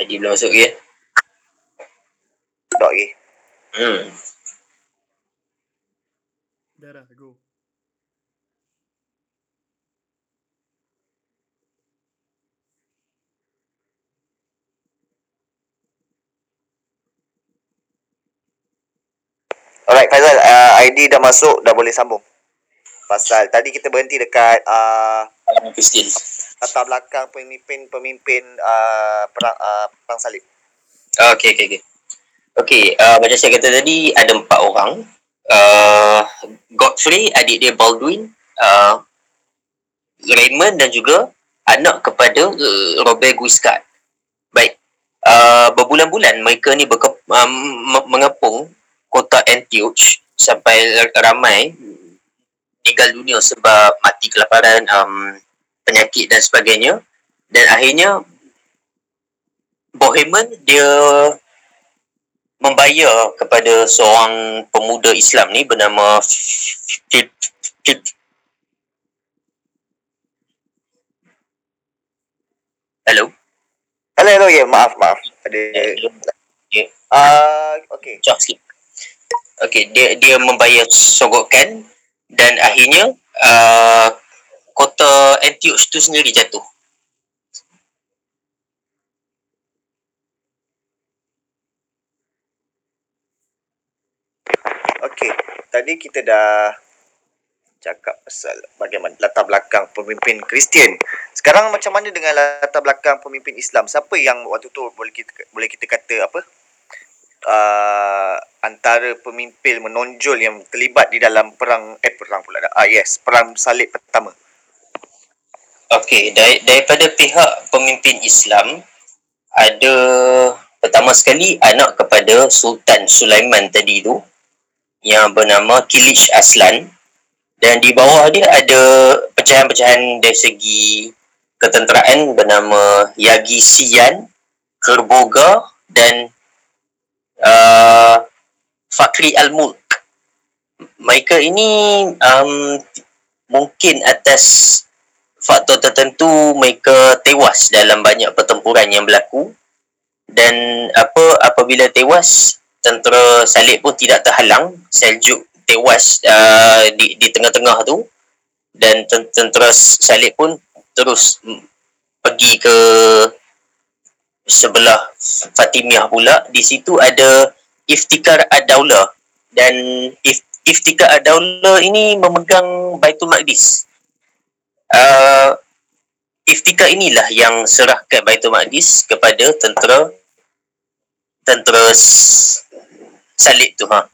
ID belum masuk lagi. eh? Dok lagi. Hmm. Dah dah, go. Alright Faizal, uh, ID dah masuk, dah boleh sambung. Pasal tadi kita berhenti dekat uh, Alaman Kristian. Latar belakang pemimpin-pemimpin uh, perang uh, perang salib. Ah, Okey, okey, okey. Okey, uh, macam saya kata tadi, ada empat orang. Uh, Godfrey, adik dia Baldwin, uh, Raymond dan juga anak kepada uh, Robert Guiscard. Baik, uh, berbulan-bulan mereka ni berke, me- mengepung kota Antioch sampai ramai meninggal dunia sebab mati kelaparan, um, penyakit dan sebagainya. Dan akhirnya Bohemen dia membayar kepada seorang pemuda Islam ni bernama Hello. Hello, hello, ya, yeah, maaf, maaf. Ada Ya. uh, okay. Jom sikit. Okey, dia dia membayar sogokan dan akhirnya uh, kota Antioch tu sendiri jatuh. Okey, tadi kita dah cakap pasal bagaimana latar belakang pemimpin Kristian. Sekarang macam mana dengan latar belakang pemimpin Islam? Siapa yang waktu tu boleh kita boleh kita kata apa? Uh, antara pemimpin menonjol yang terlibat di dalam perang eh perang pula dah. Ah yes, perang salib pertama. Okey, dari, daripada pihak pemimpin Islam ada pertama sekali anak kepada Sultan Sulaiman tadi tu yang bernama Kilich Aslan dan di bawah dia ada pecahan-pecahan dari segi ketenteraan bernama Yagi Sian, Kerboga dan uh, Fakri Al-Mulk. Mereka ini um, mungkin atas faktor tertentu mereka tewas dalam banyak pertempuran yang berlaku. Dan apa apabila tewas tentera salib pun tidak terhalang. Seljuk tewas uh, di di tengah-tengah tu. Dan ten- tentera salib pun terus pergi ke sebelah Fatimiyah pula. Di situ ada Iftikar Ad-Daulah. Dan If, Iftikar Ad-Daulah ini memegang Baitul Maqdis uh, Iftikar inilah yang serahkan Baitul Maqdis kepada tentera tentera salib tu ha.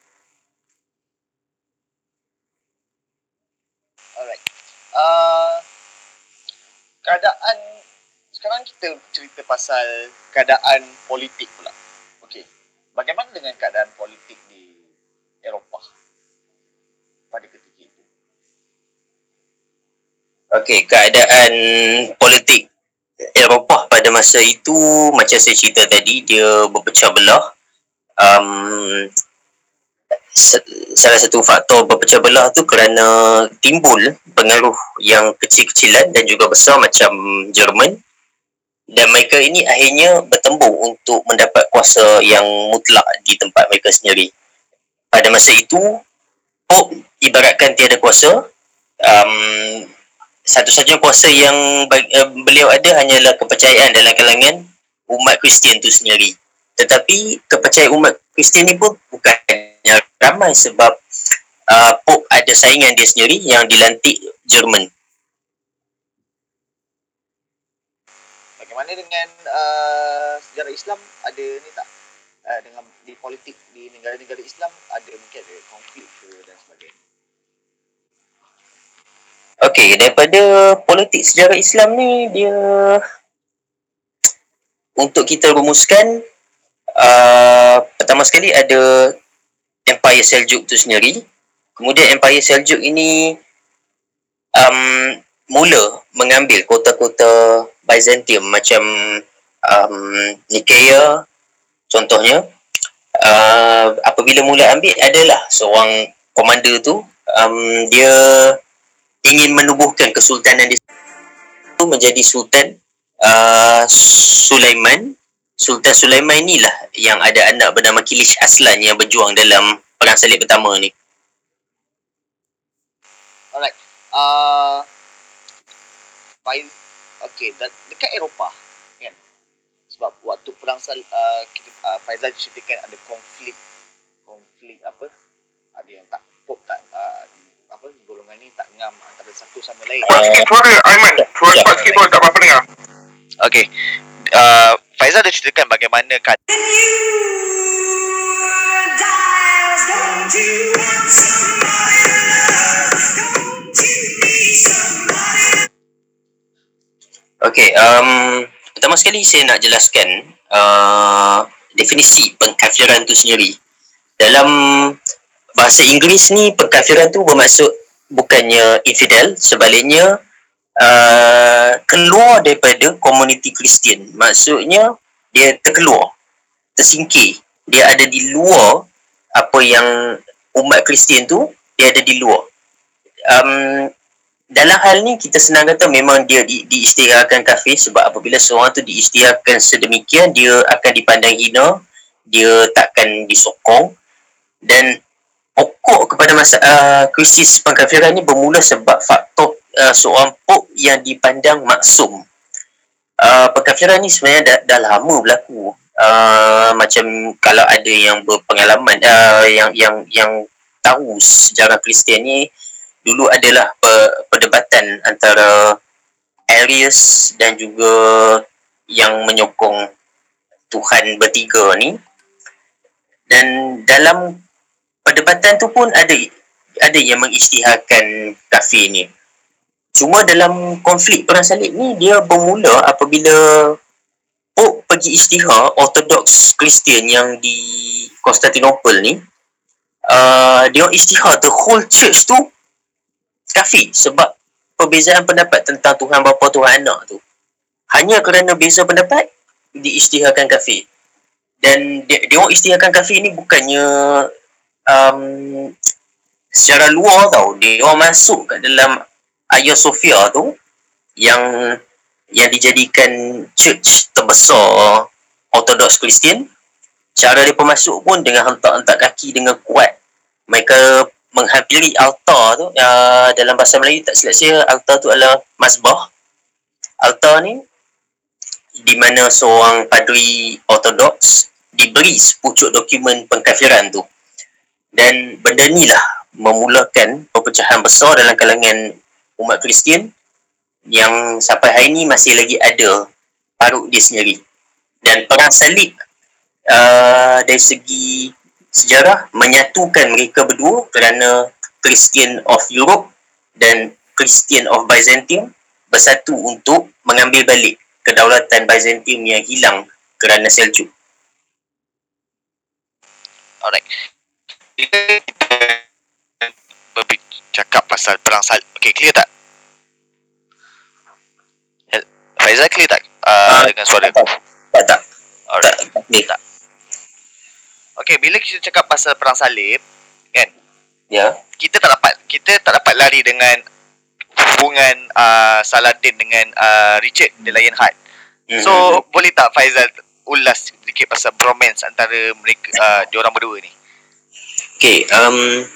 Alright. Uh, keadaan sekarang kita cerita pasal keadaan politik pula. Okey. Bagaimana dengan keadaan politik di Eropah Okey, keadaan politik Eropah pada masa itu macam saya cerita tadi dia berpecah belah. Um, salah satu faktor berpecah belah tu kerana timbul pengaruh yang kecil-kecilan dan juga besar macam Jerman dan mereka ini akhirnya bertembung untuk mendapat kuasa yang mutlak di tempat mereka sendiri. Pada masa itu, Pope ibaratkan tiada kuasa. Um, satu-satunya kuasa yang uh, beliau ada hanyalah kepercayaan dalam kalangan umat Kristian tu sendiri. Tetapi kepercayaan umat Kristian ni pun bukannya ramai sebab uh, Pope ada saingan dia sendiri yang dilantik Jerman. Bagaimana dengan uh, sejarah Islam ada ni tak? Uh, dengan di politik di negara-negara Islam ada mungkin ada konflik ke dan sebagainya. Okey, daripada politik sejarah Islam ni dia untuk kita rumuskan uh, pertama sekali ada Empire Seljuk tu sendiri. Kemudian Empire Seljuk ini um, mula mengambil kota-kota Byzantium macam um, Nicaea contohnya. Uh, apabila mula ambil adalah seorang komander tu um, dia ingin menubuhkan kesultanan dia itu menjadi Sultan uh, Sulaiman Sultan Sulaiman ni lah yang ada anak bernama Kilish Aslan yang berjuang dalam perang salib pertama ni. Alright. Uh, Faiz, okay, dan dekat Eropah kan. Sebab waktu perang sal uh, uh, Faizal ceritakan ada konflik konflik apa? Ada yang tak pop tak uh, apa golongan ni tak ngam antara satu sama lain. Kuat sikit suara Aiman. Suara kuat sikit suara tak apa-apa dengar. Okay. Uh, Faizal dah ceritakan bagaimana kan Okey, um, pertama sekali saya nak jelaskan uh, definisi pengkafiran tu sendiri. Dalam bahasa Inggeris ni pengkafiran tu bermaksud bukannya infidel, sebaliknya uh, keluar daripada komuniti Kristian. Maksudnya dia terkeluar, tersingkir. Dia ada di luar apa yang umat Kristian tu, dia ada di luar. Um, dalam hal ni kita senang kata memang dia di, diisytiharkan kafir sebab apabila seorang tu diisytiharkan sedemikian dia akan dipandang hina dia takkan disokong dan pokok kepada masa uh, krisis pengkafiran ni bermula sebab faktor uh, seorang pop yang dipandang maksum. Uh, pengkafiran ni sebenarnya dah, dah lama berlaku. Uh, macam kalau ada yang berpengalaman uh, yang yang yang tahu sejarah Kristian ni dulu adalah perdebatan antara Arius dan juga yang menyokong Tuhan bertiga ni. Dan dalam perdebatan tu pun ada ada yang mengisytiharkan kafir ni. Cuma dalam konflik perang salib ni dia bermula apabila Pope pergi isytihar Orthodox Kristian yang di Konstantinopel ni uh, dia isytihar the whole church tu kafir sebab perbezaan pendapat tentang Tuhan bapa Tuhan anak tu. Hanya kerana beza pendapat diisytiharkan kafir. Dan dia, dia orang isytiharkan kafir ni bukannya um, secara luar tau dia orang masuk kat dalam Hagia Sophia tu yang yang dijadikan church terbesar Orthodox Christian. Cara dia pemasuk pun dengan hentak-hentak kaki dengan kuat. Mereka menghampiri altar tu uh, dalam bahasa Melayu tak silap saya altar tu adalah masbah. Altar ni di mana seorang padri ortodoks diberi sepucuk dokumen pengkafiran tu dan benda ni lah memulakan perpecahan besar dalam kalangan umat Kristian yang sampai hari ni masih lagi ada parut dia sendiri dan perang salib uh, dari segi sejarah menyatukan mereka berdua kerana Christian of Europe dan Christian of Byzantium bersatu untuk mengambil balik kedaulatan Byzantium yang hilang kerana Seljuk. Alright. Kita bercakap pasal perang salib. Okay, clear tak? Faizal clear tak? Uh, uh, dengan suara Tak, tak. tak. Alright. Tak, tak. Okay, bila kita cakap pasal perang salib, kan? Ya. Kita tak dapat kita tak dapat lari dengan hubungan uh, Saladin dengan uh, Richard the Lionheart. Mm-hmm. So, boleh tak Faizal ulas sedikit pasal bromance antara mereka uh, diorang berdua ni? Okay, um,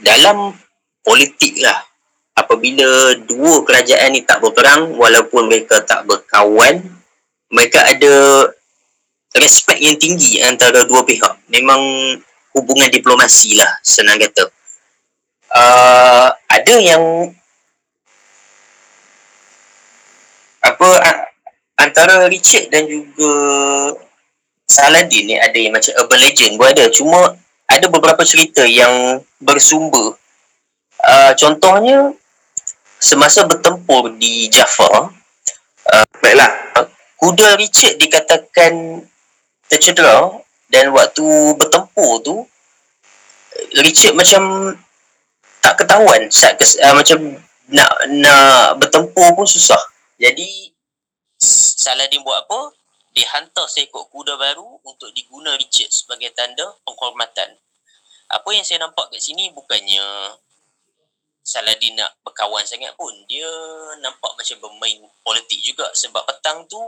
dalam politik lah, apabila dua kerajaan ni tak berperang, walaupun mereka tak berkawan, mereka ada respect yang tinggi antara dua pihak. Memang hubungan diplomasi lah, senang kata. Uh, ada yang apa antara Richard dan juga Saladin ni ada yang macam urban legend pun ada. Cuma ada beberapa cerita yang bersumber. Uh, contohnya semasa bertempur di Jaffa, uh, baiklah, kuda Richard dikatakan tercedera dan waktu bertempur tu Richard macam tak ketahuan saat kes, uh, macam nak nak bertempur pun susah. Jadi Saladin buat apa? Dia hantar seekor kuda baru untuk diguna Richard sebagai tanda penghormatan. Apa yang saya nampak kat sini bukannya Saladin nak berkawan sangat pun. Dia nampak macam bermain politik juga. Sebab petang tu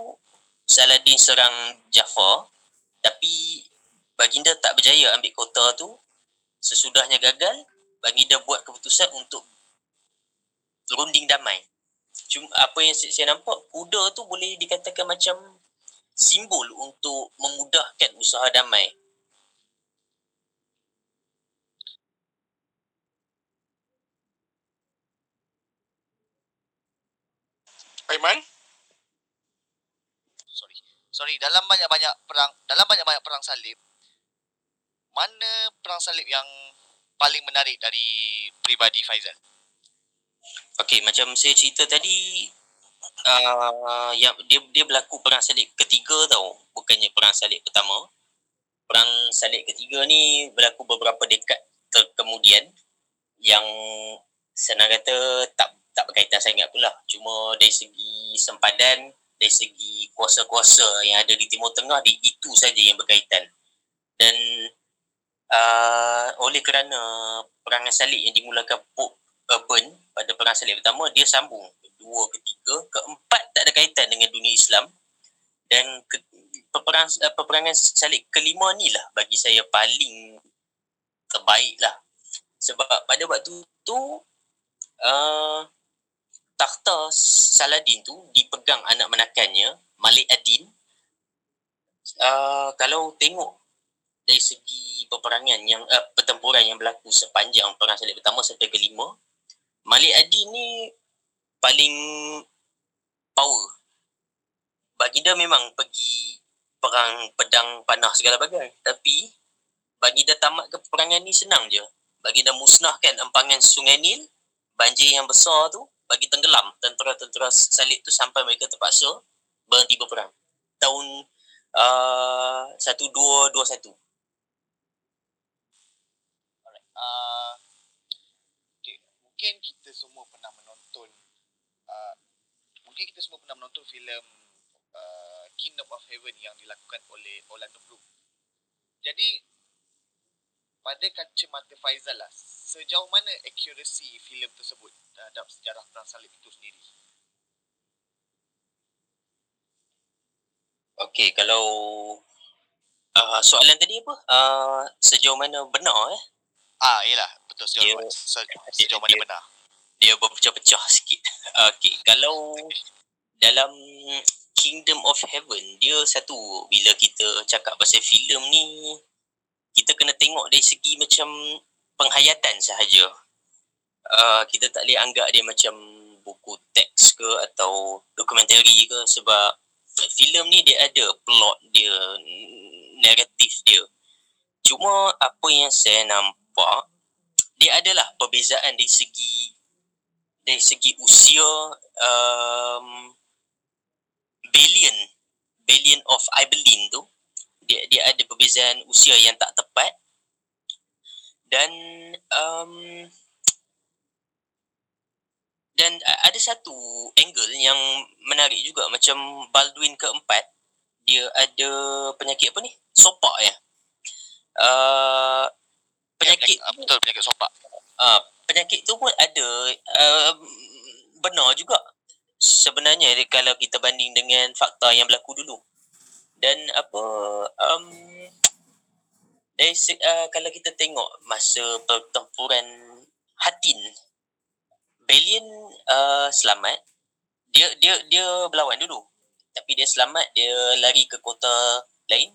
Saladin serang Jafar. Tapi baginda tak berjaya ambil kota tu. Sesudahnya gagal. Baginda buat keputusan untuk runding damai. Cuma apa yang saya, nampak kuda tu boleh dikatakan macam simbol untuk memudahkan usaha damai Aiman? Sorry. Sorry, dalam banyak-banyak perang dalam banyak-banyak perang salib mana perang salib yang paling menarik dari pribadi Faizal? Okey, macam saya cerita tadi uh, yang dia dia berlaku perang salib ketiga tau, bukannya perang salib pertama. Perang salib ketiga ni berlaku beberapa dekad ter- kemudian yang senang kata tak tak berkaitan sangat pula. Cuma dari segi sempadan, dari segi kuasa-kuasa yang ada di Timur Tengah, di itu saja yang berkaitan. Dan uh, oleh kerana perangan salib yang dimulakan Pope Urban pada perang salib pertama, dia sambung. Kedua, ketiga, keempat tak ada kaitan dengan dunia Islam. Dan ke, peperang, uh, peperangan salib kelima ni lah bagi saya paling terbaik lah. Sebab pada waktu tu, uh, takhta Saladin tu dipegang anak menakannya Malik Adin uh, kalau tengok dari segi peperangan yang uh, pertempuran yang berlaku sepanjang perang salib pertama sampai kelima Malik Adin ni paling power. Baginda memang pergi perang pedang panah segala bagai tapi baginda tamat ke peperangan ni senang je. Baginda musnahkan empangan sungai Nil banjir yang besar tu bagi tenggelam tentera-tentera salib tu sampai mereka terpaksa berhenti berperang. Tahun uh, 1221. Alright. Uh. Mungkin kita semua pernah menonton uh, mungkin kita semua pernah menonton filem uh, Kingdom of Heaven yang dilakukan oleh Orlando Bloom. Jadi pada kacamata Faizal lah, sejauh mana accuracy filem tersebut terhadap sejarah perang salib itu sendiri? Okey, kalau uh, soalan tadi apa? Uh, sejauh mana benar eh? Ah, iyalah, betul sejauh, Dia- mana, se- sejauh mana dia- benar. Dia berpecah-pecah sikit. Okey, kalau dalam Kingdom of Heaven, dia satu bila kita cakap pasal filem ni kita kena tengok dari segi macam penghayatan sahaja. Uh, kita tak boleh anggap dia macam buku teks ke atau dokumentari ke sebab filem ni dia ada plot dia, naratif dia. Cuma apa yang saya nampak dia adalah perbezaan dari segi dari segi usia um, billion billion of Ibelin tu dia dia ada perbezaan usia yang tak tepat. Dan um, dan ada satu angle yang menarik juga macam Baldwin keempat dia ada penyakit apa ni? Sopak ya. Uh, penyakit ah, betul penyakit sopak. uh, penyakit tu pun ada uh, benar juga. Sebenarnya kalau kita banding dengan fakta yang berlaku dulu dan apa um, dari uh, kalau kita tengok masa pertempuran Hatin Balian uh, selamat. Dia dia dia berlawan dulu. Tapi dia selamat dia lari ke kota lain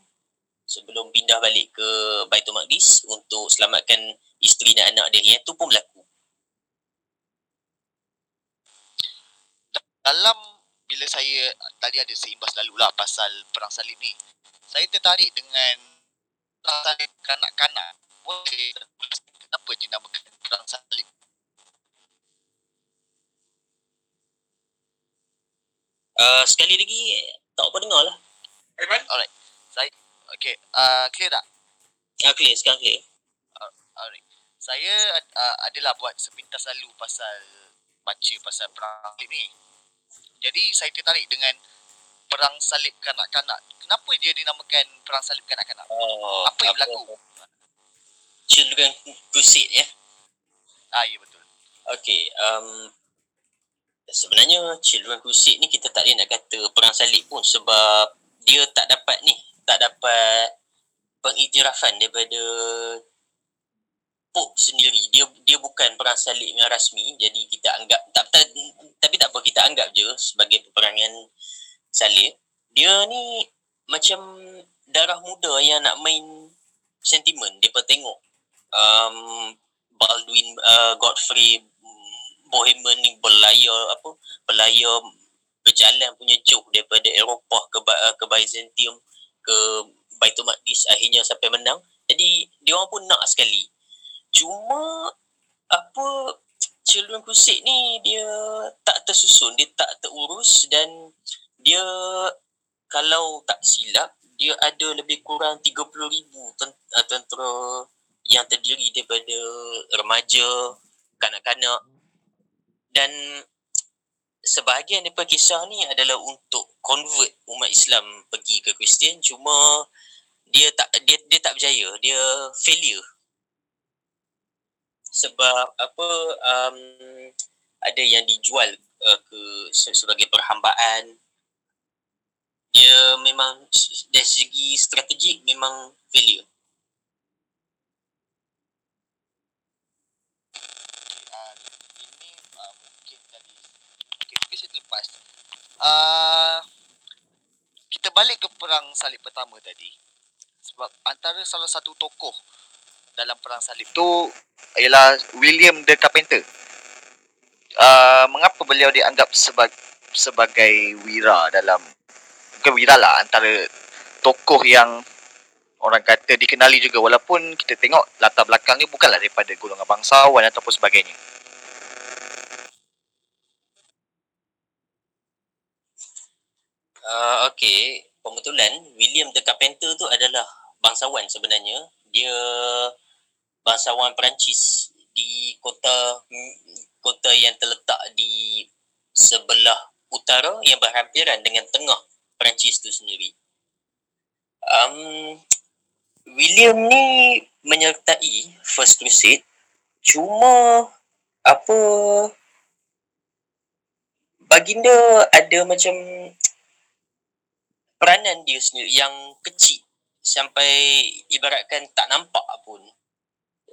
sebelum pindah balik ke Baitul Maqdis untuk selamatkan isteri dan anak dia. Yang tu pun berlaku. Dalam bila saya tadi ada seimbas lalu lah pasal perang salib ni. Saya tertarik dengan perang salib kanak-kanak. Boleh kenapa dinamakan perang salib? uh, sekali lagi tak apa dengar lah Aiman? Saya okay, uh, clear tak? ah, clear sekarang clear Alright. Saya uh, adalah buat sepintas lalu pasal baca pasal perang salib ni. Jadi saya tertarik dengan perang salib kanak-kanak. Kenapa dia dinamakan perang salib kanak-kanak? Oh, apa yang berlaku? Children Crusade ya. Ah ya betul. Okey, um, sebenarnya Children Crusade ni kita tak boleh nak kata perang salib pun sebab dia tak dapat ni, tak dapat pengiktirafan daripada Pope sendiri. Dia dia bukan perang salib yang rasmi. Jadi kita anggap tak, tak tapi tak apa kita anggap je sebagai peperangan salib. Dia ni macam darah muda yang nak main sentimen. Dia tengok um, Baldwin uh, Godfrey Bohemian ni berlayar apa berlayar berjalan punya joke daripada Eropah ke uh, ke Byzantium ke Baitul Maqdis akhirnya sampai menang. Jadi dia orang pun nak sekali. Cuma apa children crusade ni dia tak tersusun, dia tak terurus dan dia kalau tak silap dia ada lebih kurang 30,000 uh, tentera yang terdiri daripada remaja, kanak-kanak. Dan sebahagian daripada kisah ni adalah untuk convert umat Islam pergi ke Kristian. Cuma dia tak dia dia tak berjaya. Dia failure sebab apa um, ada yang dijual uh, ke sebagai perhambaan. Dia memang dari segi strategik memang failure. Lepas uh, kita balik ke perang salib pertama tadi. Sebab antara salah satu tokoh dalam perang salib tu ialah William the Carpenter. Uh, mengapa beliau dianggap sebagai sebagai wira dalam bukan wira lah antara tokoh yang orang kata dikenali juga. Walaupun kita tengok latar belakang ni bukanlah daripada golongan bangsawan ataupun sebagainya. Uh, okay, pembetulan William the Carpenter tu adalah bangsawan sebenarnya. Dia bangsawan Perancis di kota kota yang terletak di sebelah utara yang berhampiran dengan tengah Perancis tu sendiri. Um, William ni menyertai First Crusade. Cuma apa baginda ada macam peranan dia sendiri yang kecil. Sampai ibaratkan tak nampak pun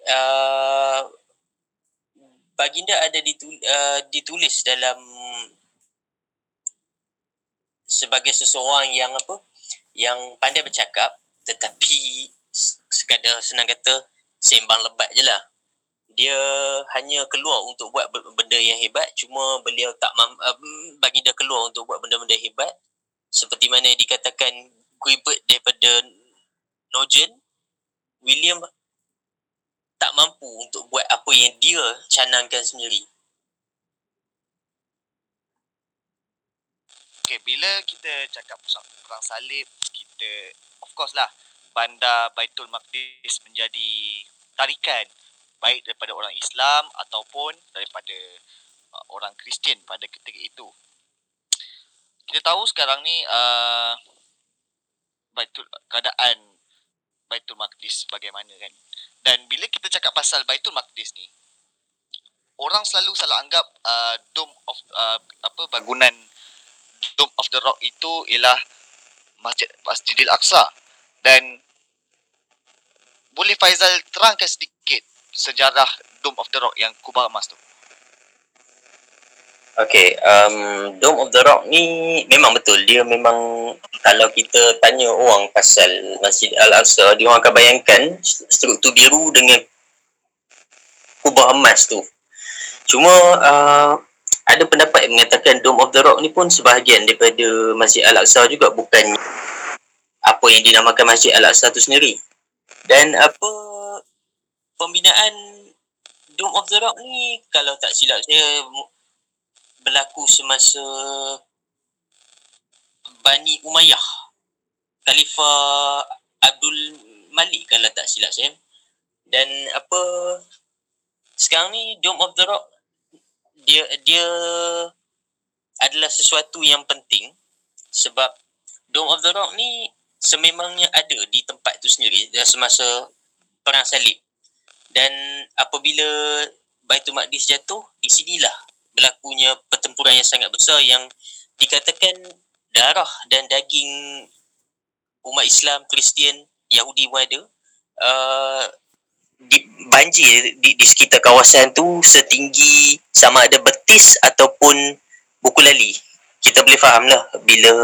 uh, baginda ada ditul, uh, ditulis dalam sebagai seseorang yang apa yang pandai bercakap tetapi sekadar senang kata sembang lebat je lah. Dia hanya keluar untuk buat benda yang hebat cuma beliau tak mam, uh, baginda keluar untuk buat benda-benda hebat. Seperti mana dikatakan Guibert daripada Nogent William tak mampu untuk buat apa yang dia canangkan sendiri Okay, bila kita cakap pasal perang salib, kita of course lah bandar Baitul Maqdis menjadi tarikan baik daripada orang Islam ataupun daripada uh, orang Kristian pada ketika itu kita tahu sekarang ni uh, Baitul keadaan Baitul Maqdis bagaimana kan. Dan bila kita cakap pasal Baitul Maqdis ni orang selalu salah anggap uh, dome of uh, apa bangunan dome of the rock itu ialah Masjid Masjidil Aqsa dan boleh Faizal terangkan sedikit sejarah Dome of the Rock yang kubah emas tu. Okay, um, Dome of the Rock ni memang betul. Dia memang kalau kita tanya orang pasal Masjid Al-Aqsa, dia orang akan bayangkan struktur biru dengan kubah emas tu. Cuma uh, ada pendapat yang mengatakan Dome of the Rock ni pun sebahagian daripada Masjid Al-Aqsa juga bukan apa yang dinamakan Masjid Al-Aqsa tu sendiri. Dan apa pembinaan Dome of the Rock ni kalau tak silap saya berlaku semasa Bani Umayyah Khalifah Abdul Malik kalau tak silap saya. Dan apa sekarang ni Dome of the Rock dia dia adalah sesuatu yang penting sebab Dome of the Rock ni sememangnya ada di tempat tu sendiri semasa perang salib. Dan apabila Baitul Maqdis jatuh di sinilah berlakunya pertempuran yang sangat besar yang dikatakan darah dan daging umat Islam, Kristian, Yahudi pun ada uh, di, banjir di, di sekitar kawasan tu setinggi sama ada betis ataupun buku lali. Kita boleh faham lah bila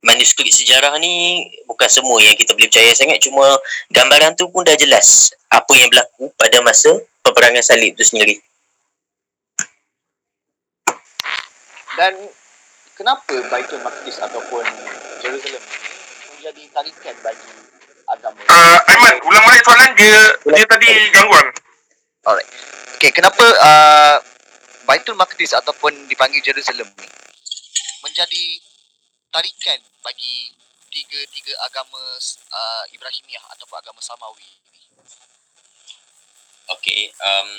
manuskrip sejarah ni bukan semua yang kita boleh percaya sangat cuma gambaran tu pun dah jelas apa yang berlaku pada masa peperangan salib tu sendiri. Dan kenapa Baitul Maqdis ataupun Jerusalem ini menjadi tarikan bagi agama? Uh, Aiman, ulang balik soalan dia dia tadi gangguan. Alright. Okay, kenapa uh, Baitul Maqdis ataupun dipanggil Jerusalem ni menjadi tarikan bagi tiga-tiga agama uh, Ibrahimiah ataupun agama Samawi ini? Okey, um,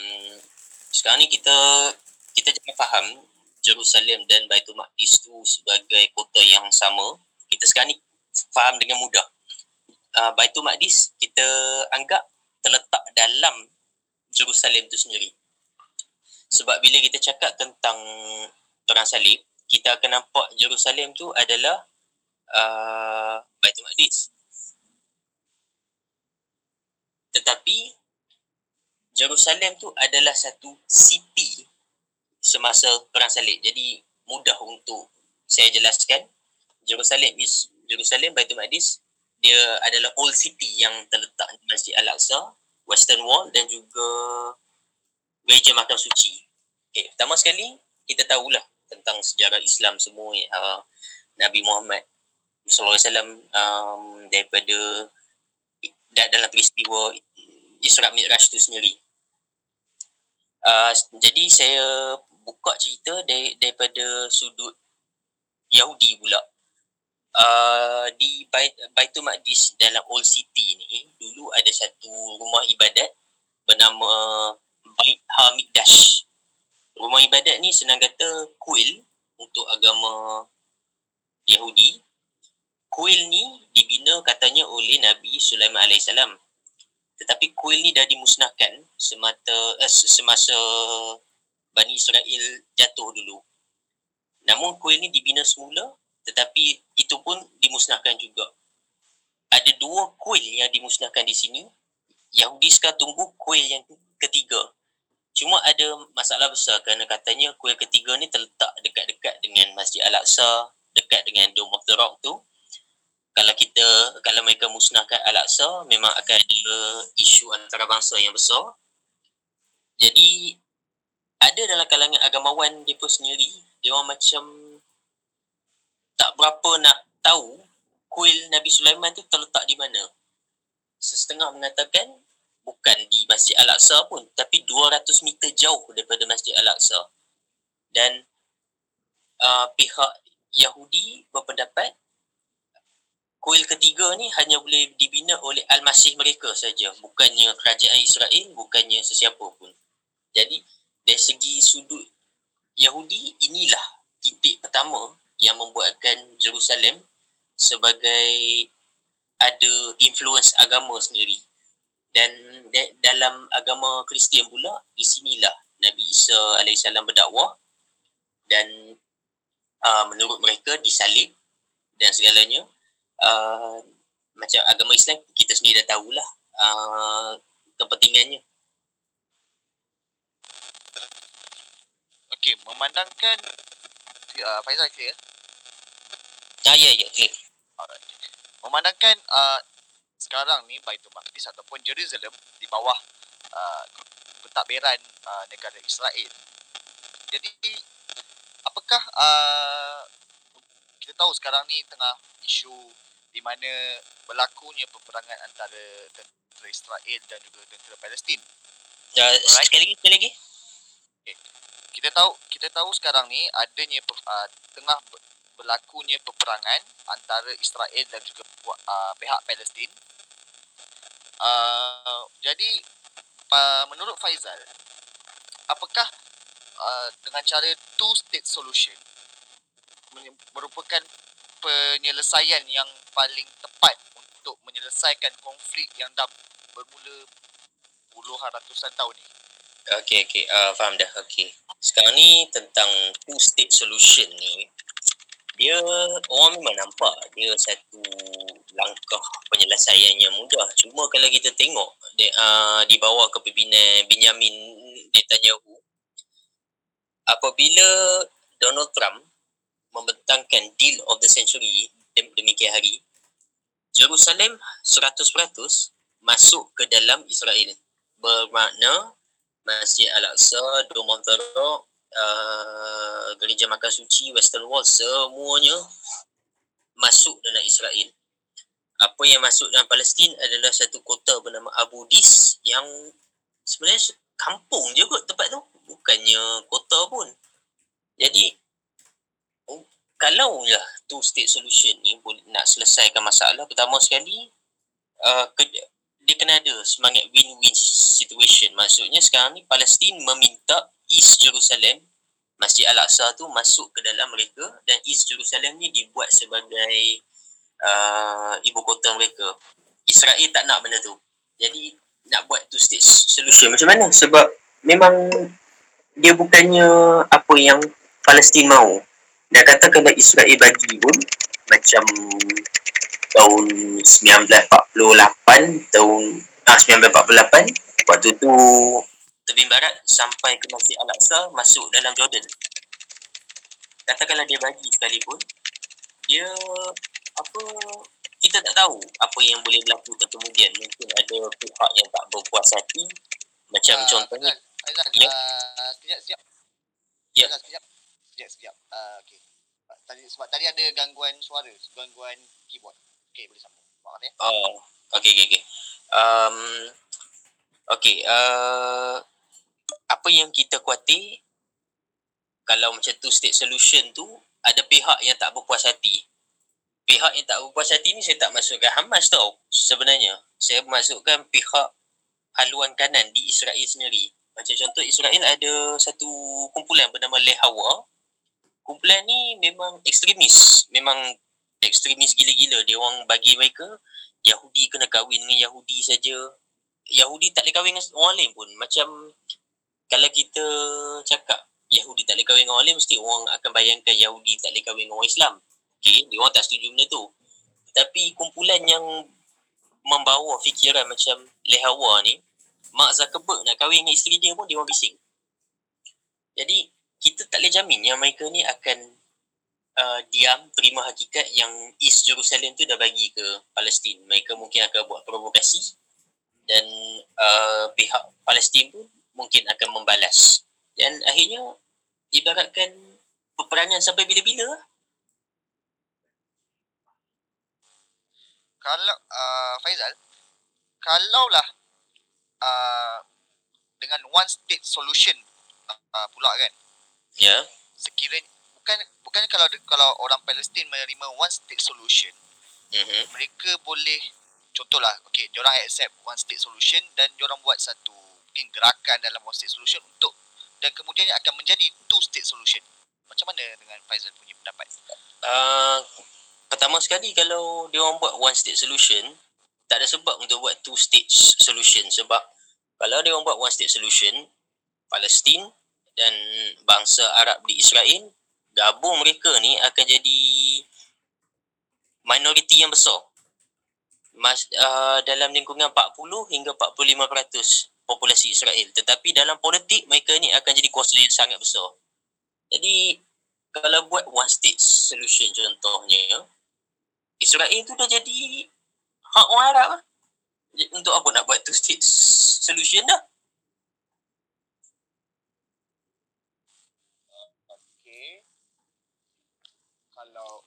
sekarang ni kita kita jangan faham Jerusalem dan Baitul Maqdis tu sebagai kota yang sama. Kita sekarang ni faham dengan mudah. Uh, Baitul Maqdis kita anggap terletak dalam Jerusalem tu sendiri. Sebab bila kita cakap tentang perang salib, kita akan nampak Jerusalem tu adalah uh, Baitul Maqdis. Tetapi Jerusalem tu adalah satu city semasa salib. Jadi mudah untuk saya jelaskan. Jerusalem is Jerusalem Baitul Maqdis dia adalah old city yang terletak di Masjid Al-Aqsa, Western Wall dan juga gereja makam suci. Okay, pertama sekali kita tahulah tentang sejarah Islam semua uh, Nabi Muhammad sallallahu alaihi wasallam um, daripada dalam peristiwa Isra Mi'raj tu sendiri. Uh, jadi saya buka cerita dari, daripada sudut Yahudi pula. Uh, di Bait, Baitul Maqdis dalam Old City ni dulu ada satu rumah ibadat bernama Bait Hamikdash. Rumah ibadat ni senang kata kuil untuk agama Yahudi. Kuil ni dibina katanya oleh Nabi Sulaiman AS. Tetapi kuil ni dah dimusnahkan semata eh, semasa Bani Israel jatuh dulu. Namun kuil ni dibina semula tetapi itu pun dimusnahkan juga. Ada dua kuil yang dimusnahkan di sini. Yahudi sekarang tunggu kuil yang ketiga. Cuma ada masalah besar kerana katanya kuil ketiga ni terletak dekat-dekat dengan Masjid Al-Aqsa, dekat dengan Dome of the Rock tu. Kalau kita, kalau mereka musnahkan Al-Aqsa, memang akan ada isu antara bangsa yang besar. Jadi, ada dalam kalangan agamawan dia pun sendiri, dia orang macam tak berapa nak tahu kuil Nabi Sulaiman tu terletak di mana. Setengah mengatakan bukan di Masjid Al-Aqsa pun tapi 200 meter jauh daripada Masjid Al-Aqsa. Dan uh, pihak Yahudi berpendapat kuil ketiga ni hanya boleh dibina oleh Al-Masih mereka saja, bukannya kerajaan Israel, bukannya sesiapa pun. Jadi dari segi sudut Yahudi inilah titik pertama yang membuatkan Jerusalem sebagai ada influence agama sendiri. Dan dalam agama Kristian pula, di sinilah Nabi Isa AS berdakwah dan uh, menurut mereka disalib dan segalanya. Uh, macam agama Islam, kita sendiri dah tahulah uh, kepentingannya. Okey, memandangkan uh, Faizal clear? Ah, ya, ya, okay. Alright. Memandangkan uh, sekarang ni Baitul Maqdis ataupun Jerusalem di bawah uh, pentadbiran uh, negara Israel. Jadi apakah uh, kita tahu sekarang ni tengah isu di mana berlakunya peperangan antara tentera Israel dan juga tentera Palestin. Uh, Alright. sekali lagi, sekali lagi. Kita tahu kita tahu sekarang ni adanya uh, tengah ber- berlakunya peperangan antara Israel dan juga uh, pihak Palestin. Uh, jadi uh, menurut Faizal, apakah uh, dengan cara two state solution merupakan penyelesaian yang paling tepat untuk menyelesaikan konflik yang dah bermula puluhan ratusan tahun ni? Okay, okay. Uh, faham dah. Okay. Sekarang ni tentang two state solution ni, dia orang memang nampak dia satu langkah penyelesaian yang mudah. Cuma kalau kita tengok di, uh, di bawah kepimpinan Benjamin Netanyahu apabila Donald Trump membentangkan deal of the century dem- demikian hari Jerusalem 100% masuk ke dalam Israel bermakna Masjid Al-Aqsa, Dome of the Rock, uh, Gereja Makan Suci, Western Wall semuanya masuk dalam Israel. Apa yang masuk dalam Palestin adalah satu kota bernama Abu Dis yang sebenarnya kampung je kot tempat tu. Bukannya kota pun. Jadi oh, kalau lah two state solution ni nak selesaikan masalah. Pertama sekali uh, dia kena ada semangat win-win situation maksudnya sekarang ni Palestin meminta East Jerusalem Masjid Al-Aqsa tu masuk ke dalam mereka dan East Jerusalem ni dibuat sebagai uh, ibu kota mereka. Israel tak nak benda tu. Jadi nak buat two state solution macam mana? Sebab memang dia bukannya apa yang Palestin mau. Dia kata kalau Israel bagi pun macam tahun 1948 tahun ah 1948 waktu tu tepi barat sampai ke Masjid Al-Aqsa masuk dalam Jordan. Katakanlah dia bagi sekalipun dia apa kita tak tahu apa yang boleh berlaku ke kemudian mungkin ada pihak yang tak berpuas hati macam Ah, contohnya Aizan, Ya. ah, sekejap, sekejap. Ya. Aizan, sekejap. Sekejap, sekejap. Ah, okay. Tadi, sebab tadi ada gangguan suara, gangguan keyboard. Okay, boleh sambung. Maaf ya. oh okey okey okey um okey uh, apa yang kita khuatir kalau macam tu state solution tu ada pihak yang tak berpuas hati. Pihak yang tak berpuas hati ni saya tak masukkan Hamas tau sebenarnya. Saya masukkan pihak haluan kanan di Israel sendiri. Macam contoh Israel ada satu kumpulan bernama Lehawa kumpulan ni memang ekstremis. Memang ekstremis gila-gila. Dia orang bagi mereka Yahudi kena kahwin dengan Yahudi saja. Yahudi tak boleh kahwin dengan orang lain pun. Macam kalau kita cakap Yahudi tak boleh kahwin dengan orang lain mesti orang akan bayangkan Yahudi tak boleh kahwin dengan orang Islam. Okey dia orang tak setuju benda tu. Tapi kumpulan yang membawa fikiran macam Lehawa ni Mark Zuckerberg nak kahwin dengan isteri dia pun dia orang bising. Jadi kita tak boleh jamin yang mereka ni akan uh, diam terima hakikat yang East Jerusalem tu dah bagi ke Palestin. Mereka mungkin akan buat provokasi dan uh, pihak Palestin pun mungkin akan membalas. Dan akhirnya ibaratkan peperangan sampai bila-bila lah. Kalau, uh, Faizal, kalaulah uh, dengan one state solution uh, pula kan, Ya. sekiranya bukan bukan kalau kalau orang Palestin menerima one state solution Mm-hmm. mereka boleh contohlah okey diorang accept one state solution dan diorang buat satu mungkin gerakan dalam one state solution untuk dan kemudiannya akan menjadi two state solution macam mana dengan Faizal punya pendapat Uh, pertama sekali kalau dia orang buat one state solution tak ada sebab untuk buat two state solution sebab kalau dia orang buat one state solution Palestin dan bangsa Arab di Israel gabung mereka ni akan jadi minoriti yang besar Mas, uh, dalam lingkungan 40 hingga 45% populasi Israel tetapi dalam politik mereka ni akan jadi kuasa yang sangat besar jadi kalau buat one state solution contohnya Israel tu dah jadi hak orang Arab lah. Untuk apa nak buat two state solution dah? okey kalau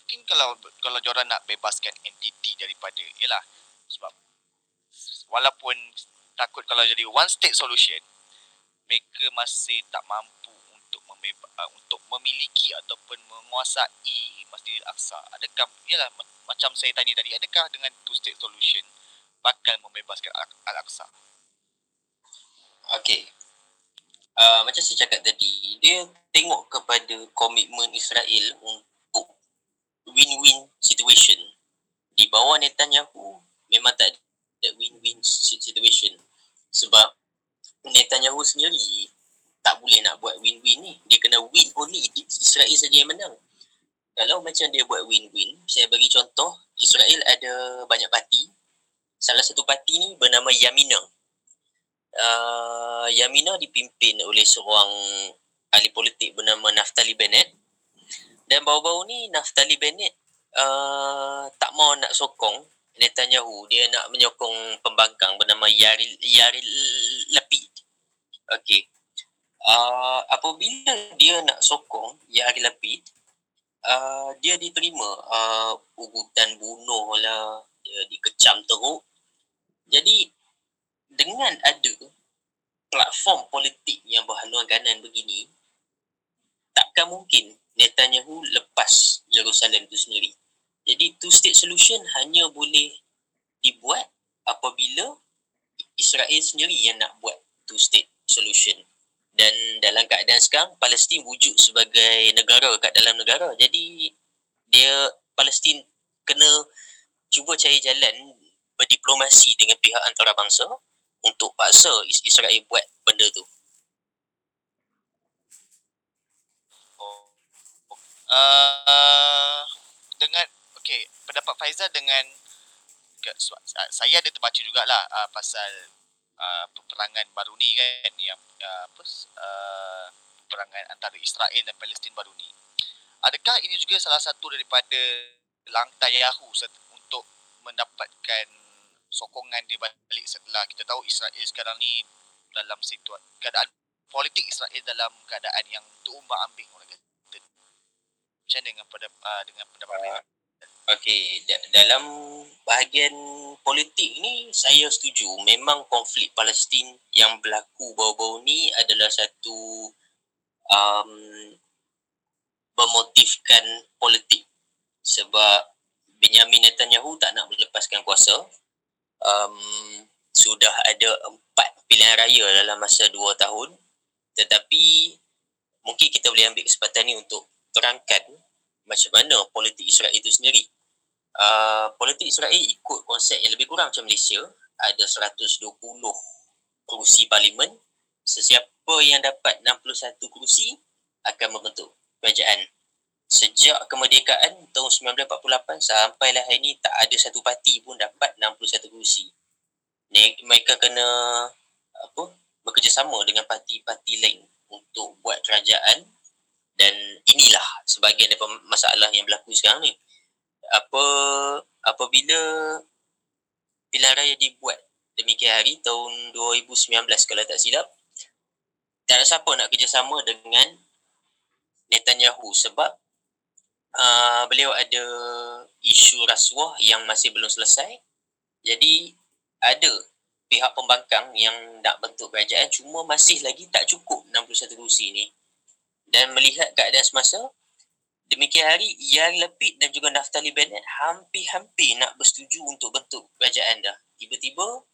mungkin kalau kalau diorang nak bebaskan entiti daripada yalah sebab walaupun takut kalau jadi one state solution mereka masih tak mampu untuk membeba, uh, untuk memiliki ataupun menguasai Masjidil Aqsa. Adakah yalah ma- macam saya tanya tadi adakah dengan two state solution bakal membebaskan Al- Al-Aqsa? Okey. Uh, macam saya cakap tadi, dia tengok kepada komitmen Israel untuk win-win situation. Di bawah Netanyahu memang tak ada win-win si- situation. Sebab Netanyahu sendiri tak boleh nak buat win-win ni. Dia kena win only. Israel saja yang menang. Kalau macam dia buat win-win, saya bagi contoh, Israel ada banyak parti. salah satu parti ni bernama Yamina. Uh, Yamina dipimpin oleh seorang ahli politik bernama Naftali Bennett. Dan baru-baru ni Naftali Bennett uh, tak mau nak sokong Netanyahu. Dia nak menyokong pembangkang bernama Yaril, Yaril Lapid. Okey. Uh, apabila dia nak sokong Yaril Lapid, uh, dia diterima uh, ugutan bunuh lah, dia dikecam teruk. Jadi dengan ada platform politik yang berhaluan kanan begini, takkan mungkin Netanyahu lepas Jerusalem itu sendiri. Jadi two state solution hanya boleh dibuat apabila Israel sendiri yang nak buat two state solution. Dan dalam keadaan sekarang Palestin wujud sebagai negara kat dalam negara. Jadi dia Palestin kena cuba cari jalan berdiplomasi dengan pihak antarabangsa untuk paksa Israel buat benda tu. Oh. Uh, dengan okey, pendapat Faizal dengan saya ada terbaca jugalah uh, pasal uh, peperangan baru ni kan yang uh, apa uh, peperangan antara Israel dan Palestin baru ni. Adakah ini juga salah satu daripada langkah Yahoo untuk mendapatkan sokongan di balik setelah kita tahu Israel sekarang ni dalam situasi keadaan politik Israel dalam keadaan yang terumbang ambing orang kata. Macam dengan pada uh, dengan pendapat uh, Okey, dalam bahagian politik ni saya setuju. Memang konflik Palestin yang berlaku baru-baru ni adalah satu um, bermotifkan politik. Sebab Benjamin Netanyahu tak nak melepaskan kuasa um, sudah ada empat pilihan raya dalam masa dua tahun. Tetapi mungkin kita boleh ambil kesempatan ni untuk terangkan macam mana politik Israel itu sendiri. Uh, politik Israel ikut konsep yang lebih kurang macam Malaysia. Ada 120 kerusi parlimen. Sesiapa yang dapat 61 kerusi akan membentuk kerajaan sejak kemerdekaan tahun 1948 sampai lah hari ini tak ada satu parti pun dapat 61 kerusi mereka kena apa bekerjasama dengan parti-parti lain untuk buat kerajaan. Dan inilah sebahagian daripada masalah yang berlaku sekarang ni. Apa apabila pilihan raya dibuat demikian hari tahun 2019 kalau tak silap tak ada siapa nak kerjasama dengan Netanyahu sebab uh, beliau ada isu rasuah yang masih belum selesai jadi ada pihak pembangkang yang nak bentuk kerajaan cuma masih lagi tak cukup 61 kursi ni dan melihat keadaan semasa Demikian hari, Yang Lepid dan juga Naftali Bennett hampir-hampir nak bersetuju untuk bentuk kerajaan dah. Tiba-tiba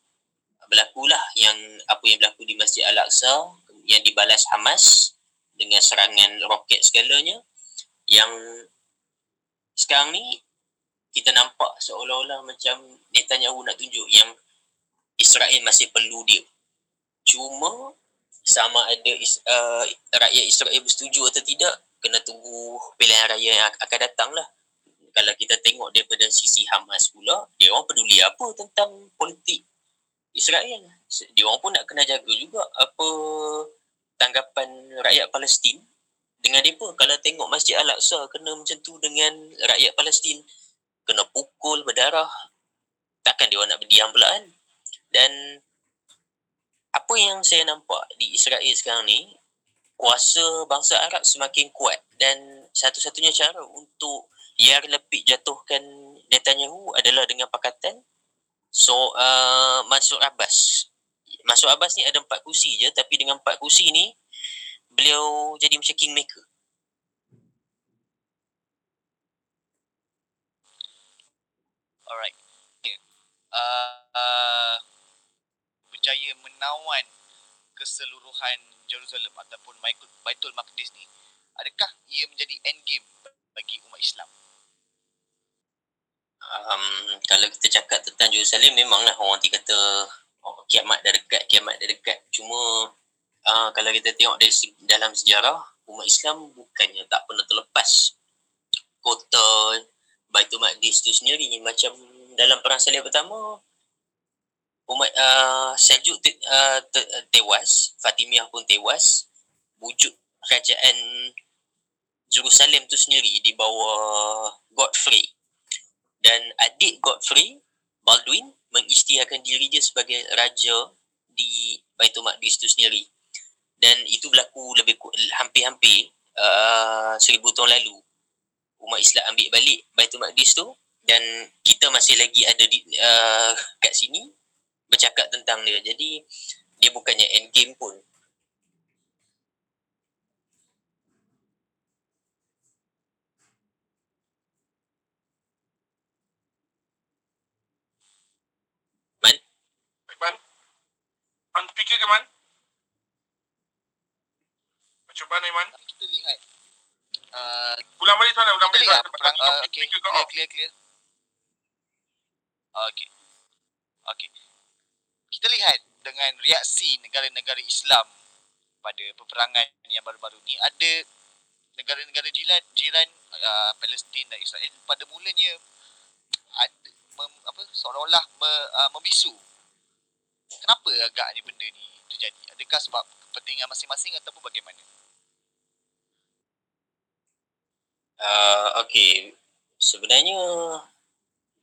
berlakulah yang apa yang berlaku di Masjid Al-Aqsa yang dibalas Hamas dengan serangan roket segalanya yang sekarang ni kita nampak seolah-olah macam Netanyahu nak tunjuk yang Israel masih perlu dia. Cuma sama ada uh, rakyat Israel bersetuju atau tidak kena tunggu pilihan raya yang akan datang lah. Kalau kita tengok daripada sisi Hamas pula, dia orang peduli apa tentang politik Israel. Dia orang pun nak kena jaga juga apa tanggapan rakyat Palestin dengan mereka. Kalau tengok Masjid Al-Aqsa kena macam tu dengan rakyat Palestin, kena pukul, berdarah, takkan dia nak berdiam pula kan? Dan apa yang saya nampak di Israel sekarang ni, kuasa bangsa Arab semakin kuat dan satu-satunya cara untuk Yair Lapid jatuhkan Netanyahu adalah dengan pakatan so uh, Mansur Abbas Mansur Abbas ni ada empat kursi je tapi dengan empat kursi ni beliau jadi macam kingmaker. Alright. Uh, uh, berjaya menawan keseluruhan Jerusalem ataupun Baitul Maqdis ni adakah ia menjadi end game bagi umat Islam? Um, kalau kita cakap tentang Jerusalem memanglah orang nanti kata oh, kiamat dah dekat kiamat dah dekat. Cuma uh, kalau kita tengok dari dalam sejarah umat Islam bukannya tak pernah terlepas kota Baitul Maqdis tu sendiri macam dalam perang salib pertama umat uh, Seljuk te, uh, te, tewas, Fatimiyah pun tewas. Wujud kerajaan Jerusalem tu sendiri di bawah Godfrey. Dan adik Godfrey, Baldwin, mengisytiharkan diri dia sebagai raja di Baitul Maqdis tu sendiri. Dan itu berlaku lebih hampir-hampir uh, seribu tahun lalu. Umat Islam ambil balik Baitul Maqdis tu dan kita masih lagi ada di uh, kat sini bercakap tentang dia. Jadi dia bukannya end game pun. Iman? On speaker ke Man? Mana Iman? kita lihat. Uh, Ulang balik sana, ulang balik lihat. Perang uh, okay, clear off? clear clear. Uh, okay okay kita lihat dengan reaksi negara-negara Islam pada peperangan yang baru-baru ni ada negara-negara jiran jiran uh, Palestin dan Israel pada mulanya ada mem, apa seolah-olah me, uh, membisu. Kenapa agaknya benda ni terjadi? Adakah sebab kepentingan masing-masing ataupun bagaimana Uh, okay. Sebenarnya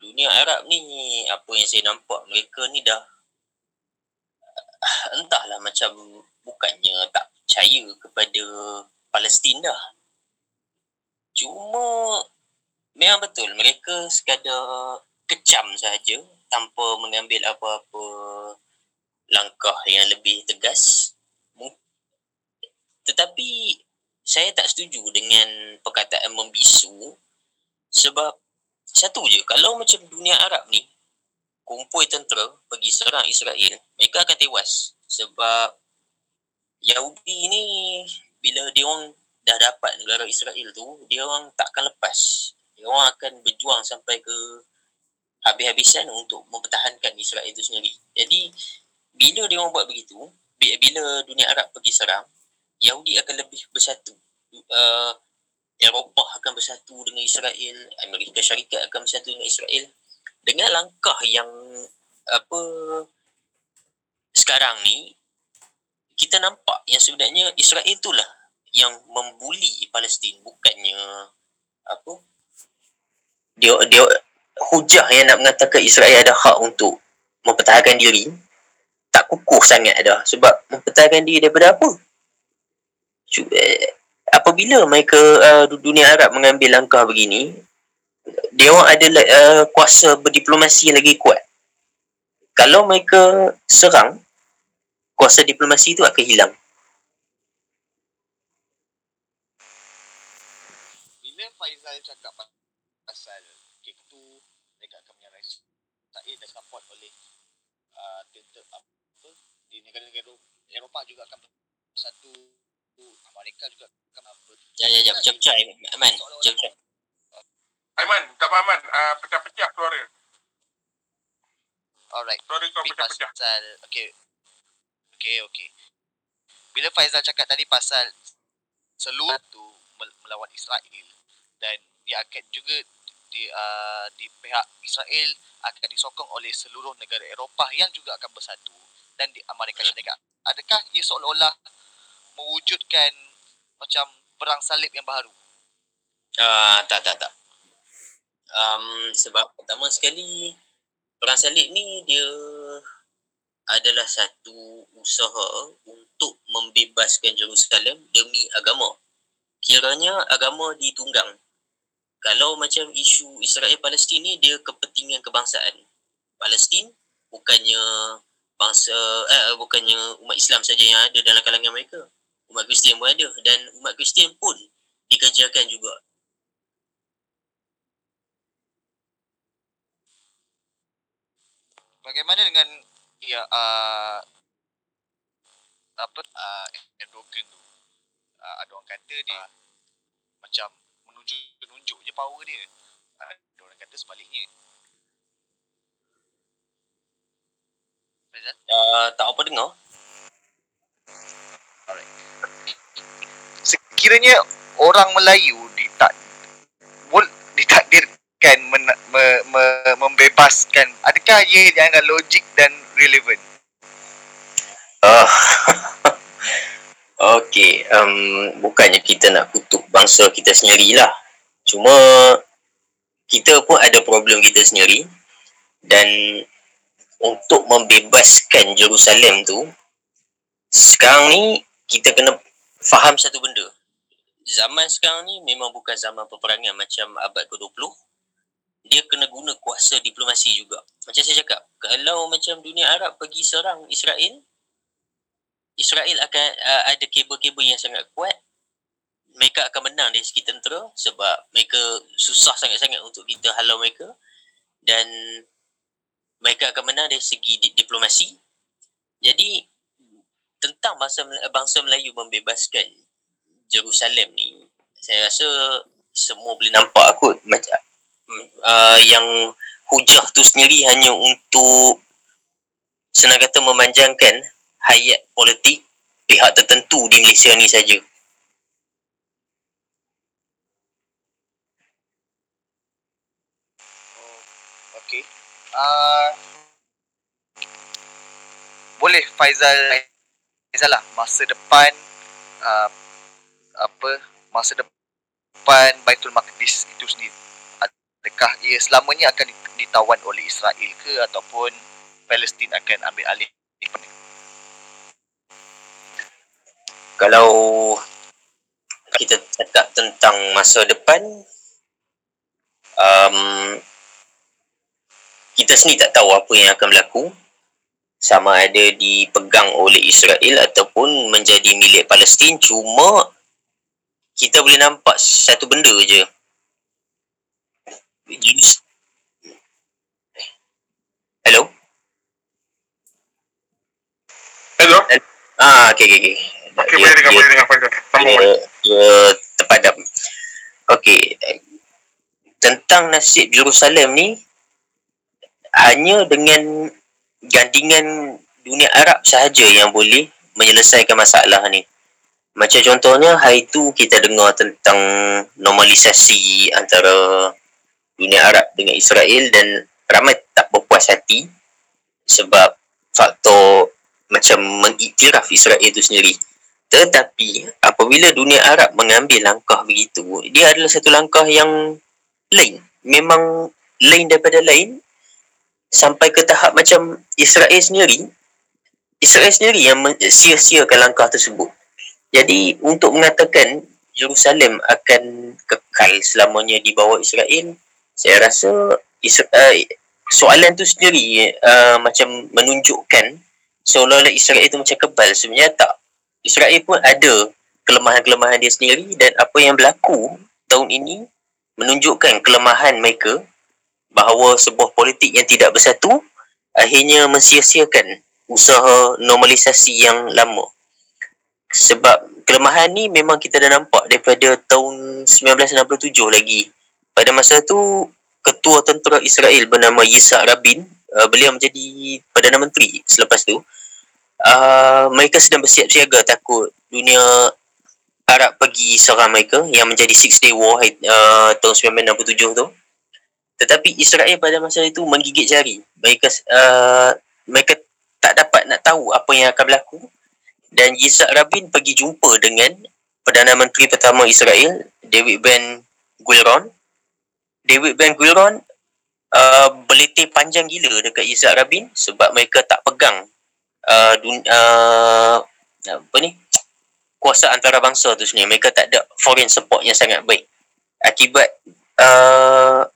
dunia Arab ni apa yang saya nampak mereka ni dah uh, entahlah macam bukannya tak percaya kepada Palestin dah. Cuma memang betul mereka sekadar kecam saja tanpa mengambil apa-apa langkah yang lebih tegas. Tetapi saya tak setuju dengan perkataan membisu sebab satu je kalau macam dunia Arab ni kumpul tentera pergi serang Israel mereka akan tewas sebab Yahudi ni bila dia orang dah dapat negara Israel tu dia orang takkan lepas. Dia orang akan berjuang sampai ke habis-habisan untuk mempertahankan Israel itu sendiri. Jadi bila dia orang buat begitu bi- bila dunia Arab pergi serang Yahudi akan lebih bersatu. Uh, Eropah akan bersatu dengan Israel, Amerika Syarikat akan bersatu dengan Israel. Dengan langkah yang apa sekarang ni kita nampak yang sebenarnya Israel itulah yang membuli Palestin. Bukannya apa dia dia hujah yang nak mengatakan Israel ada hak untuk mempertahankan diri. Tak kukuh sangat dah sebab mempertahankan diri daripada apa apabila mereka uh, du- dunia Arab mengambil langkah begini dia orang ada uh, kuasa berdiplomasi yang lagi kuat. Kalau mereka serang kuasa diplomasi itu akan hilang. Bila Faizal cakap pa- pasal kek tu mereka akan menyerang Israel dan support oleh uh, tentera apa di negara-negara Eropah juga akan bersatu Amerika juga akan ber ya ya ya pecah-pecah Aman pecah-pecah Aiman, tak apa Aiman. Uh, pecah-pecah suara. alright Suara kau pecah-pecah. pasal okay okay okay bila Faizal cakap tadi pasal seluruh tu mel- melawan Israel dan dia akan juga di uh, di pihak Israel akan disokong oleh seluruh negara Eropah yang juga akan bersatu dan di Amerika Syarikat. Adakah ia seolah-olah mewujudkan macam perang salib yang baru? Ah, tak tak tak. Um, sebab pertama sekali perang salib ni dia adalah satu usaha untuk membebaskan Jerusalem demi agama. Kiranya agama ditunggang. Kalau macam isu Israel Palestin ni dia kepentingan kebangsaan. Palestin bukannya bangsa eh bukannya umat Islam saja yang ada dalam kalangan mereka. Umat Kristian pun ada dan umat Kristian pun dikerjakan juga Bagaimana dengan ya uh, apa uh, Erdogan tu? Uh, ada orang kata dia macam menunjuk menunjuk je power dia. Uh, ada orang kata sebaliknya. Uh, tak apa dengar. Sekiranya orang Melayu ditak ditakdirkan men, me, me, membebaskan adakah ia dengan logik dan relevan? Ah. Okey, um, bukannya kita nak kutuk bangsa kita sendirilah. Cuma kita pun ada problem kita sendiri dan untuk membebaskan Jerusalem tu sekarang ni kita kena faham satu benda. Zaman sekarang ni memang bukan zaman peperangan macam abad ke-20. Dia kena guna kuasa diplomasi juga. Macam saya cakap, kalau macam dunia Arab pergi serang Israel, Israel akan uh, ada kabel-kabel yang sangat kuat. Mereka akan menang dari segi tentera sebab mereka susah sangat-sangat untuk kita halau mereka dan mereka akan menang dari segi di- diplomasi. Jadi tentang bangsa bangsa Melayu membebaskan Jerusalem ni, saya rasa semua boleh nampak kot macam uh, yang hujah tu sendiri hanya untuk senang kata memanjangkan hayat politik pihak tertentu di Malaysia ni saja. Okey. Uh, boleh Faizal Faizal lah masa depan uh, apa masa depan Baitul Maqdis itu sendiri. Adakah ia selamanya akan ditawan oleh Israel ke ataupun Palestin akan ambil alih? Kalau kita cakap tentang masa depan um, kita sendiri tak tahu apa yang akan berlaku. Sama ada dipegang oleh Israel ataupun menjadi milik Palestin. Cuma kita boleh nampak satu benda je Hello? Hello? Ah, okay, okay, okay. Okey, boleh dengar, boleh dengar. Sambung dia, dia terpadam. Okey. Tentang nasib Jerusalem ni hanya dengan gandingan dunia Arab sahaja yang boleh menyelesaikan masalah ni. Macam contohnya hari tu kita dengar tentang normalisasi antara dunia Arab dengan Israel dan ramai tak berpuas hati sebab faktor macam mengiktiraf Israel itu sendiri. Tetapi apabila dunia Arab mengambil langkah begitu, dia adalah satu langkah yang lain. Memang lain daripada lain sampai ke tahap macam Israel sendiri Israel sendiri yang sia-siakan langkah tersebut. Jadi untuk mengatakan Jerusalem akan kekal selamanya di bawah Israel, saya rasa uh, soalan tu sendiri uh, macam menunjukkan seolah-olah Israel itu macam kebal. Sebenarnya tak. Israel pun ada kelemahan-kelemahan dia sendiri dan apa yang berlaku tahun ini menunjukkan kelemahan mereka bahawa sebuah politik yang tidak bersatu akhirnya mensia-siakan usaha normalisasi yang lama. Sebab kelemahan ni memang kita dah nampak daripada tahun 1967 lagi. Pada masa tu ketua tentera Israel bernama Yitzhak Rabin, uh, beliau menjadi Perdana Menteri selepas tu. Uh, mereka sedang bersiap siaga takut dunia Arab pergi serang mereka yang menjadi Six Day War uh, tahun 1967 tu. Tetapi Israel pada masa itu menggigit jari. Mereka uh, mereka tak dapat nak tahu apa yang akan berlaku dan Yitzhak Rabin pergi jumpa dengan Perdana Menteri pertama Israel, David Ben Gurion. David Ben Gurion uh, berletih panjang gila dekat Yitzhak Rabin sebab mereka tak pegang uh, dun, uh, apa ni? Kuasa antarabangsa tu sebenarnya mereka tak ada foreign support yang sangat baik. Akibat uh,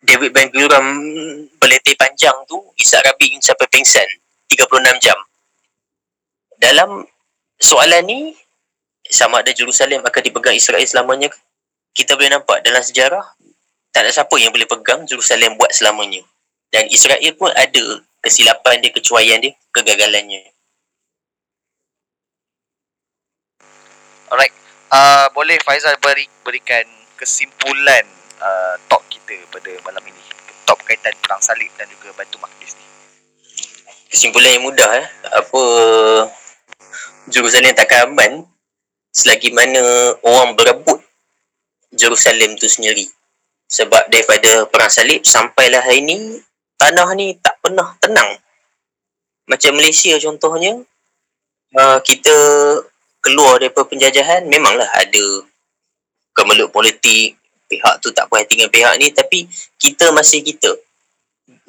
David Ben Gurion berletih panjang tu Ishak Rabin sampai pingsan. 36 jam dalam soalan ni sama ada Jerusalem akan dipegang Israel selamanya kita boleh nampak dalam sejarah tak ada siapa yang boleh pegang Jerusalem buat selamanya dan Israel pun ada kesilapan dia, kecuaian dia, kegagalannya. Alright. Uh, boleh Faizal beri, berikan kesimpulan uh, talk kita pada malam ini. Talk berkaitan perang salib dan juga Baitul Maqdis ni. Kesimpulan yang mudah eh. Apa Jerusalem takkan aman selagi mana orang berebut Jerusalem tu sendiri. Sebab daripada perang salib sampailah hari ni tanah ni tak pernah tenang. Macam Malaysia contohnya, uh, kita keluar daripada penjajahan, memanglah ada kemelut politik, pihak tu tak puas hati dengan pihak ni, tapi kita masih kita.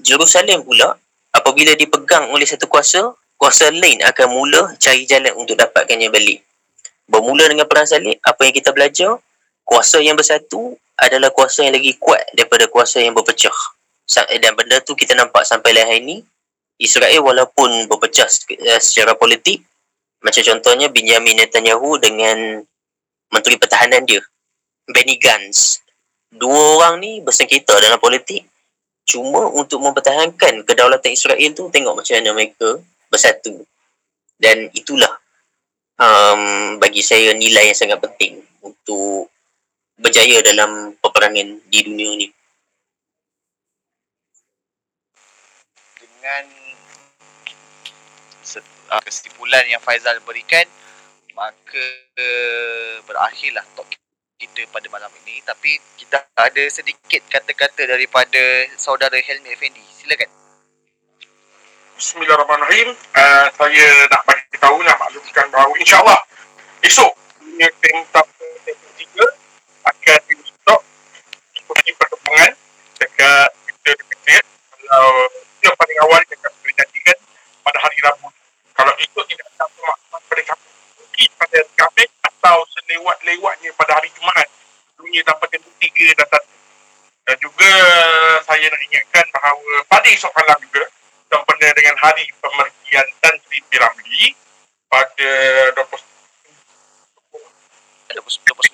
Jerusalem pula, apabila dipegang oleh satu kuasa, kuasa lain akan mula cari jalan untuk dapatkannya balik. Bermula dengan perang salib, apa yang kita belajar, kuasa yang bersatu adalah kuasa yang lagi kuat daripada kuasa yang berpecah. Dan benda tu kita nampak sampai lah hari ni, Israel walaupun berpecah eh, secara politik, macam contohnya Benjamin Netanyahu dengan Menteri Pertahanan dia, Benny Gantz. Dua orang ni bersengketa dalam politik cuma untuk mempertahankan kedaulatan Israel tu tengok macam mana mereka bersatu. Dan itulah um, bagi saya nilai yang sangat penting untuk berjaya dalam peperangan di dunia ni. dengan uh, kesimpulan yang Faizal berikan maka uh, berakhirlah talk kita pada malam ini tapi kita ada sedikit kata-kata daripada saudara Helmi Effendi silakan Bismillahirrahmanirrahim. Uh, saya nak bagi tahu nak maklumkan bahawa insyaAllah esok dunia tentang tiga akan di stop ikuti perkembangan dekat Twitter dekat kalau yang paling awal yang kami berjanjikan pada hari Rabu. Kalau esok tidak dapat maklumat pada kami mungkin pada Khamis atau selewat-lewatnya pada hari Jumaat dunia dapat tempoh tiga dan satu. Dan juga saya nak ingatkan bahawa pada esok malam juga sempena dengan hari pemergian Tan Sri P. Ramlee pada 20 29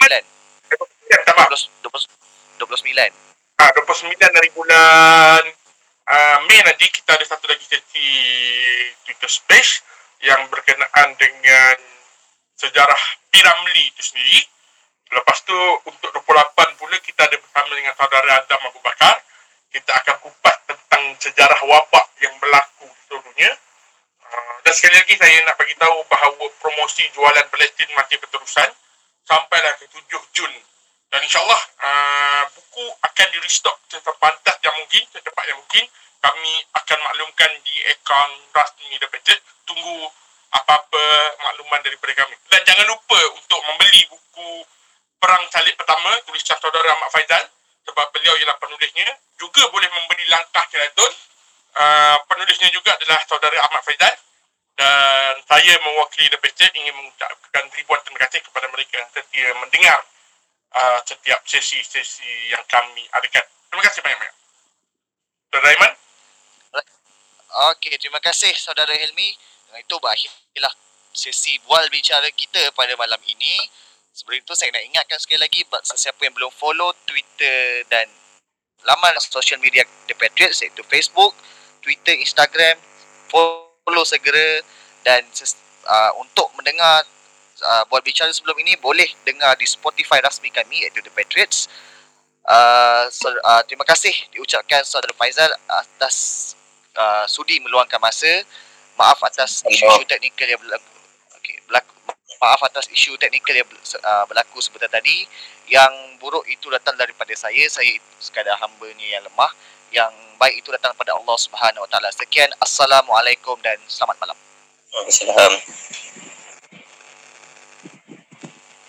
ya, tak maaf, 20, 29 ah, 29 dari bulan uh, Mei nanti kita ada satu lagi sesi Twitter Space yang berkenaan dengan sejarah P. Ramlee itu sendiri. Lepas tu untuk 28 pula kita ada bersama dengan saudara Adam Abu Bakar. Kita akan kupas tentang sejarah wabak yang berlaku di. Uh, dan sekali lagi saya nak bagi tahu bahawa promosi jualan Palestin masih berterusan sampailah ke 7 Jun. Dan insyaAllah uh, buku akan di restock secepat yang mungkin, secepat yang mungkin. Kami akan maklumkan di akaun rasmi The Patriot. Tunggu apa-apa makluman daripada kami. Dan jangan lupa untuk membeli buku Perang Salib Pertama tulisan saudara Ahmad Faizal sebab beliau ialah penulisnya. Juga boleh membeli Langkah Keraton. Uh, penulisnya juga adalah saudara Ahmad Faizal dan saya mewakili The Patriot ingin mengucapkan ribuan terima kasih kepada mereka yang setia mendengar uh, setiap sesi-sesi yang kami adakan. Terima kasih banyak-banyak. Saudara Aiman? Okey, terima kasih saudara Helmi. Dengan itu berakhirlah sesi bual bicara kita pada malam ini. Sebelum itu saya nak ingatkan sekali lagi buat sesiapa yang belum follow Twitter dan laman social media The Patriots iaitu Facebook, Twitter, Instagram, follow segera dan uh, untuk mendengar uh, bual bicara sebelum ini boleh dengar di Spotify rasmi kami iaitu The Patriots. Uh, so, uh, terima kasih diucapkan saudara Faizal atas uh, sudi meluangkan masa. Maaf atas isu-isu teknikal yang berlaku. Okey, berlaku. Maaf atas isu teknikal yang uh, berlaku sebentar tadi. Yang buruk itu datang daripada saya. Saya sekadar hamba-Nya yang lemah. Yang baik itu datang daripada Allah Subhanahu Wa Taala. Sekian. Assalamualaikum dan selamat malam. Waalaikumsalam.